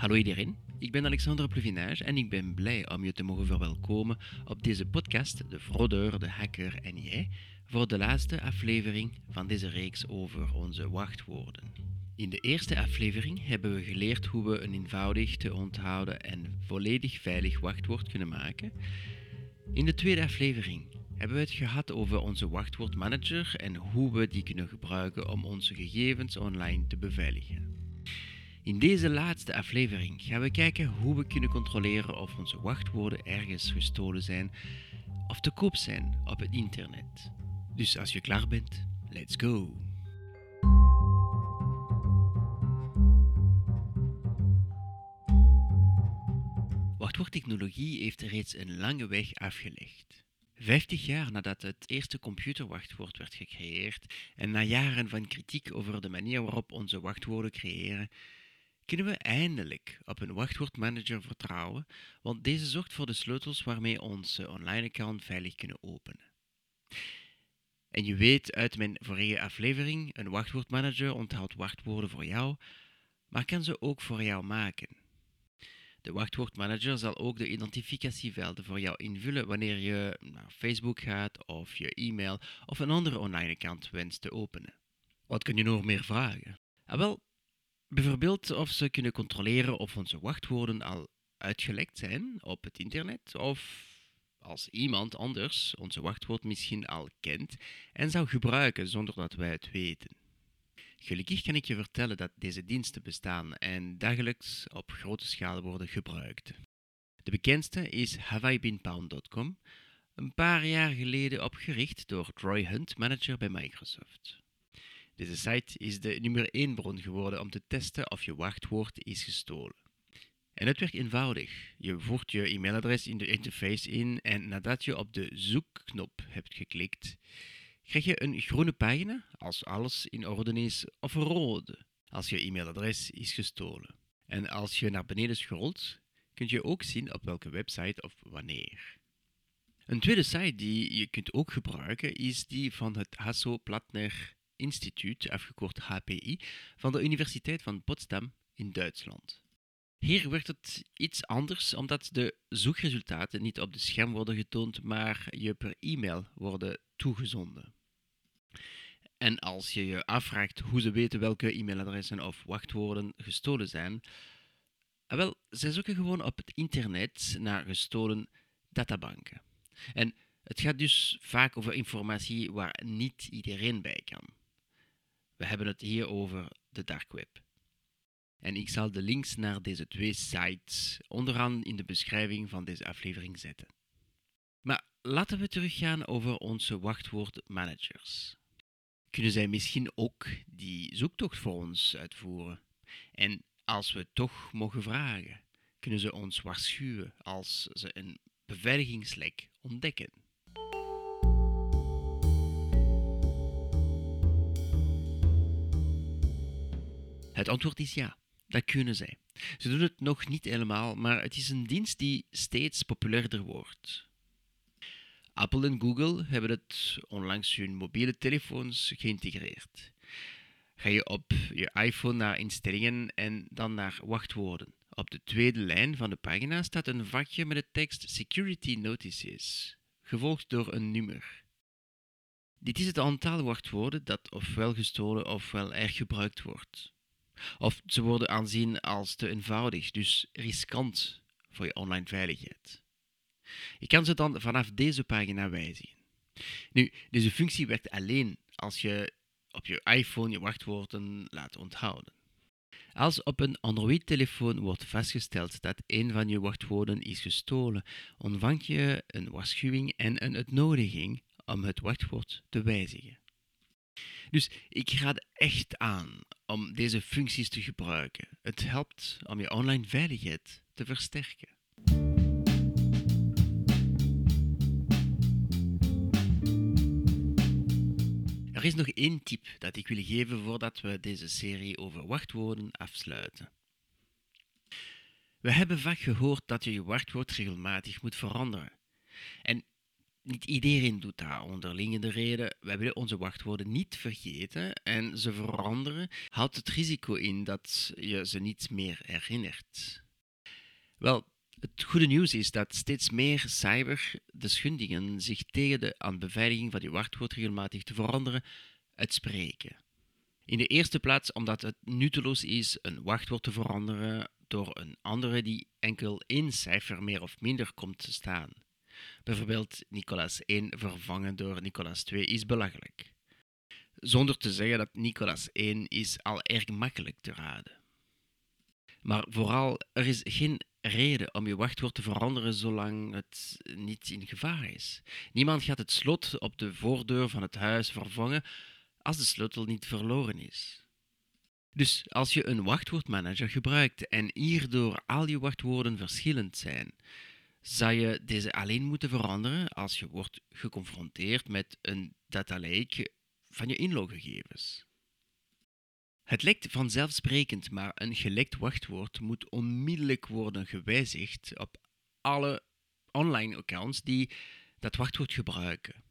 Hallo iedereen, ik ben Alexander Pluvinage en ik ben blij om je te mogen verwelkomen op deze podcast De Fraudeur, de Hacker en jij voor de laatste aflevering van deze reeks over onze wachtwoorden. In de eerste aflevering hebben we geleerd hoe we een eenvoudig te onthouden en volledig veilig wachtwoord kunnen maken. In de tweede aflevering hebben we het gehad over onze wachtwoordmanager en hoe we die kunnen gebruiken om onze gegevens online te beveiligen. In deze laatste aflevering gaan we kijken hoe we kunnen controleren of onze wachtwoorden ergens gestolen zijn of te koop zijn op het internet. Dus als je klaar bent, let's go! Wachtwoordtechnologie heeft reeds een lange weg afgelegd. Vijftig jaar nadat het eerste computerwachtwoord werd gecreëerd en na jaren van kritiek over de manier waarop onze wachtwoorden creëren, kunnen we eindelijk op een wachtwoordmanager vertrouwen, want deze zorgt voor de sleutels waarmee onze online account veilig kunnen openen. En je weet uit mijn vorige aflevering, een wachtwoordmanager onthoudt wachtwoorden voor jou, maar kan ze ook voor jou maken. De wachtwoordmanager zal ook de identificatievelden voor jou invullen wanneer je naar Facebook gaat of je e-mail of een andere online account wenst te openen. Wat kun je nog meer vragen? Ah, wel, bijvoorbeeld of ze kunnen controleren of onze wachtwoorden al uitgelekt zijn op het internet of als iemand anders onze wachtwoord misschien al kent en zou gebruiken zonder dat wij het weten. Gelukkig kan ik je vertellen dat deze diensten bestaan en dagelijks op grote schaal worden gebruikt. De bekendste is hawaibinpound.com, een paar jaar geleden opgericht door Troy Hunt, manager bij Microsoft. Deze site is de nummer 1 bron geworden om te testen of je wachtwoord is gestolen. En het werkt eenvoudig. Je voert je e-mailadres in de interface in en nadat je op de zoekknop hebt geklikt, krijg je een groene pagina als alles in orde is of een rode als je e-mailadres is gestolen. En als je naar beneden scrolt, kun je ook zien op welke website of wanneer. Een tweede site die je kunt ook gebruiken is die van het Hasso-Plattner Instituut, afgekort HPI, van de Universiteit van Potsdam in Duitsland. Hier werkt het iets anders omdat de zoekresultaten niet op de scherm worden getoond, maar je per e-mail worden toegezonden. En als je je afvraagt hoe ze weten welke e-mailadressen of wachtwoorden gestolen zijn, ah, wel, zij zoeken gewoon op het internet naar gestolen databanken. En het gaat dus vaak over informatie waar niet iedereen bij kan. We hebben het hier over de dark web. En ik zal de links naar deze twee sites onderaan in de beschrijving van deze aflevering zetten. Maar laten we teruggaan over onze wachtwoordmanagers. Kunnen zij misschien ook die zoektocht voor ons uitvoeren? En als we toch mogen vragen, kunnen ze ons waarschuwen als ze een beveiligingslek ontdekken? Het antwoord is ja. Dat kunnen zij. Ze doen het nog niet helemaal, maar het is een dienst die steeds populairder wordt. Apple en Google hebben het onlangs hun mobiele telefoons geïntegreerd. Ga je op je iPhone naar instellingen en dan naar wachtwoorden. Op de tweede lijn van de pagina staat een vakje met de tekst Security Notices, gevolgd door een nummer. Dit is het aantal wachtwoorden dat ofwel gestolen ofwel erg gebruikt wordt. Of ze worden aanzien als te eenvoudig, dus riskant voor je online veiligheid. Je kan ze dan vanaf deze pagina wijzigen. Nu, deze functie werkt alleen als je op je iPhone je wachtwoorden laat onthouden. Als op een Android-telefoon wordt vastgesteld dat een van je wachtwoorden is gestolen, ontvang je een waarschuwing en een uitnodiging om het wachtwoord te wijzigen. Dus ik raad echt aan om deze functies te gebruiken. Het helpt om je online veiligheid te versterken. Er is nog één tip dat ik wil geven voordat we deze serie over wachtwoorden afsluiten. We hebben vaak gehoord dat je je wachtwoord regelmatig moet veranderen. En niet iedereen doet dat onderliggende reden. Wij willen onze wachtwoorden niet vergeten en ze veranderen houdt het risico in dat je ze niet meer herinnert. Wel, het goede nieuws is dat steeds meer cyberdeskundigen zich tegen de aan beveiliging van je wachtwoord regelmatig te veranderen uitspreken. In de eerste plaats omdat het nutteloos is een wachtwoord te veranderen door een andere die enkel één cijfer meer of minder komt te staan. Bijvoorbeeld Nicolas 1 vervangen door Nicolas 2 is belachelijk. Zonder te zeggen dat Nicolas 1 is al erg makkelijk te raden. Maar vooral, er is geen reden om je wachtwoord te veranderen zolang het niet in gevaar is. Niemand gaat het slot op de voordeur van het huis vervangen als de sleutel niet verloren is. Dus als je een wachtwoordmanager gebruikt en hierdoor al je wachtwoorden verschillend zijn, zou je deze alleen moeten veranderen als je wordt geconfronteerd met een datalek van je inloggegevens. Het lijkt vanzelfsprekend, maar een gelekt wachtwoord moet onmiddellijk worden gewijzigd op alle online accounts die dat wachtwoord gebruiken.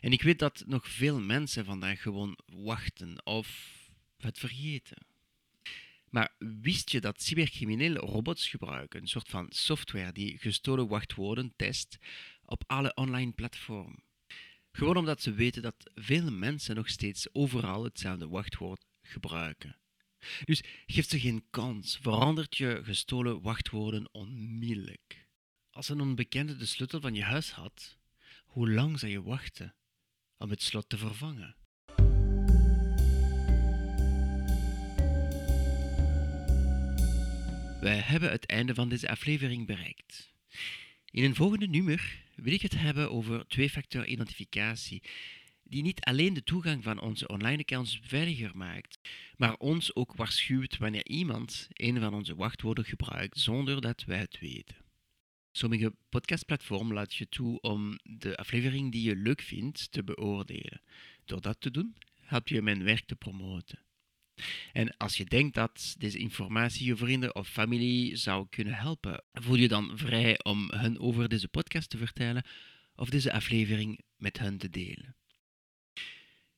En ik weet dat nog veel mensen vandaag gewoon wachten of het vergeten. Maar wist je dat cybercriminelen robots gebruiken, een soort van software die gestolen wachtwoorden test op alle online platforms? Gewoon omdat ze weten dat veel mensen nog steeds overal hetzelfde wachtwoord gebruiken. Dus geef ze geen kans, verandert je gestolen wachtwoorden onmiddellijk. Als een onbekende de sleutel van je huis had, hoe lang zou je wachten om het slot te vervangen? Wij hebben het einde van deze aflevering bereikt. In een volgende nummer wil ik het hebben over twee-factor identificatie, die niet alleen de toegang van onze online accounts veiliger maakt, maar ons ook waarschuwt wanneer iemand een van onze wachtwoorden gebruikt zonder dat wij het weten. Sommige podcastplatforms laat je toe om de aflevering die je leuk vindt te beoordelen. Door dat te doen, help je mijn werk te promoten. En als je denkt dat deze informatie je vrienden of familie zou kunnen helpen, voel je dan vrij om hen over deze podcast te vertellen of deze aflevering met hen te delen.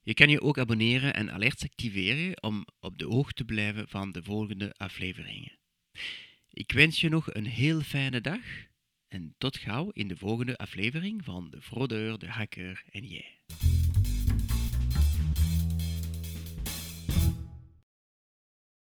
Je kan je ook abonneren en alerts activeren om op de hoogte te blijven van de volgende afleveringen. Ik wens je nog een heel fijne dag en tot gauw in de volgende aflevering van De Fraudeur, de Hacker en jij.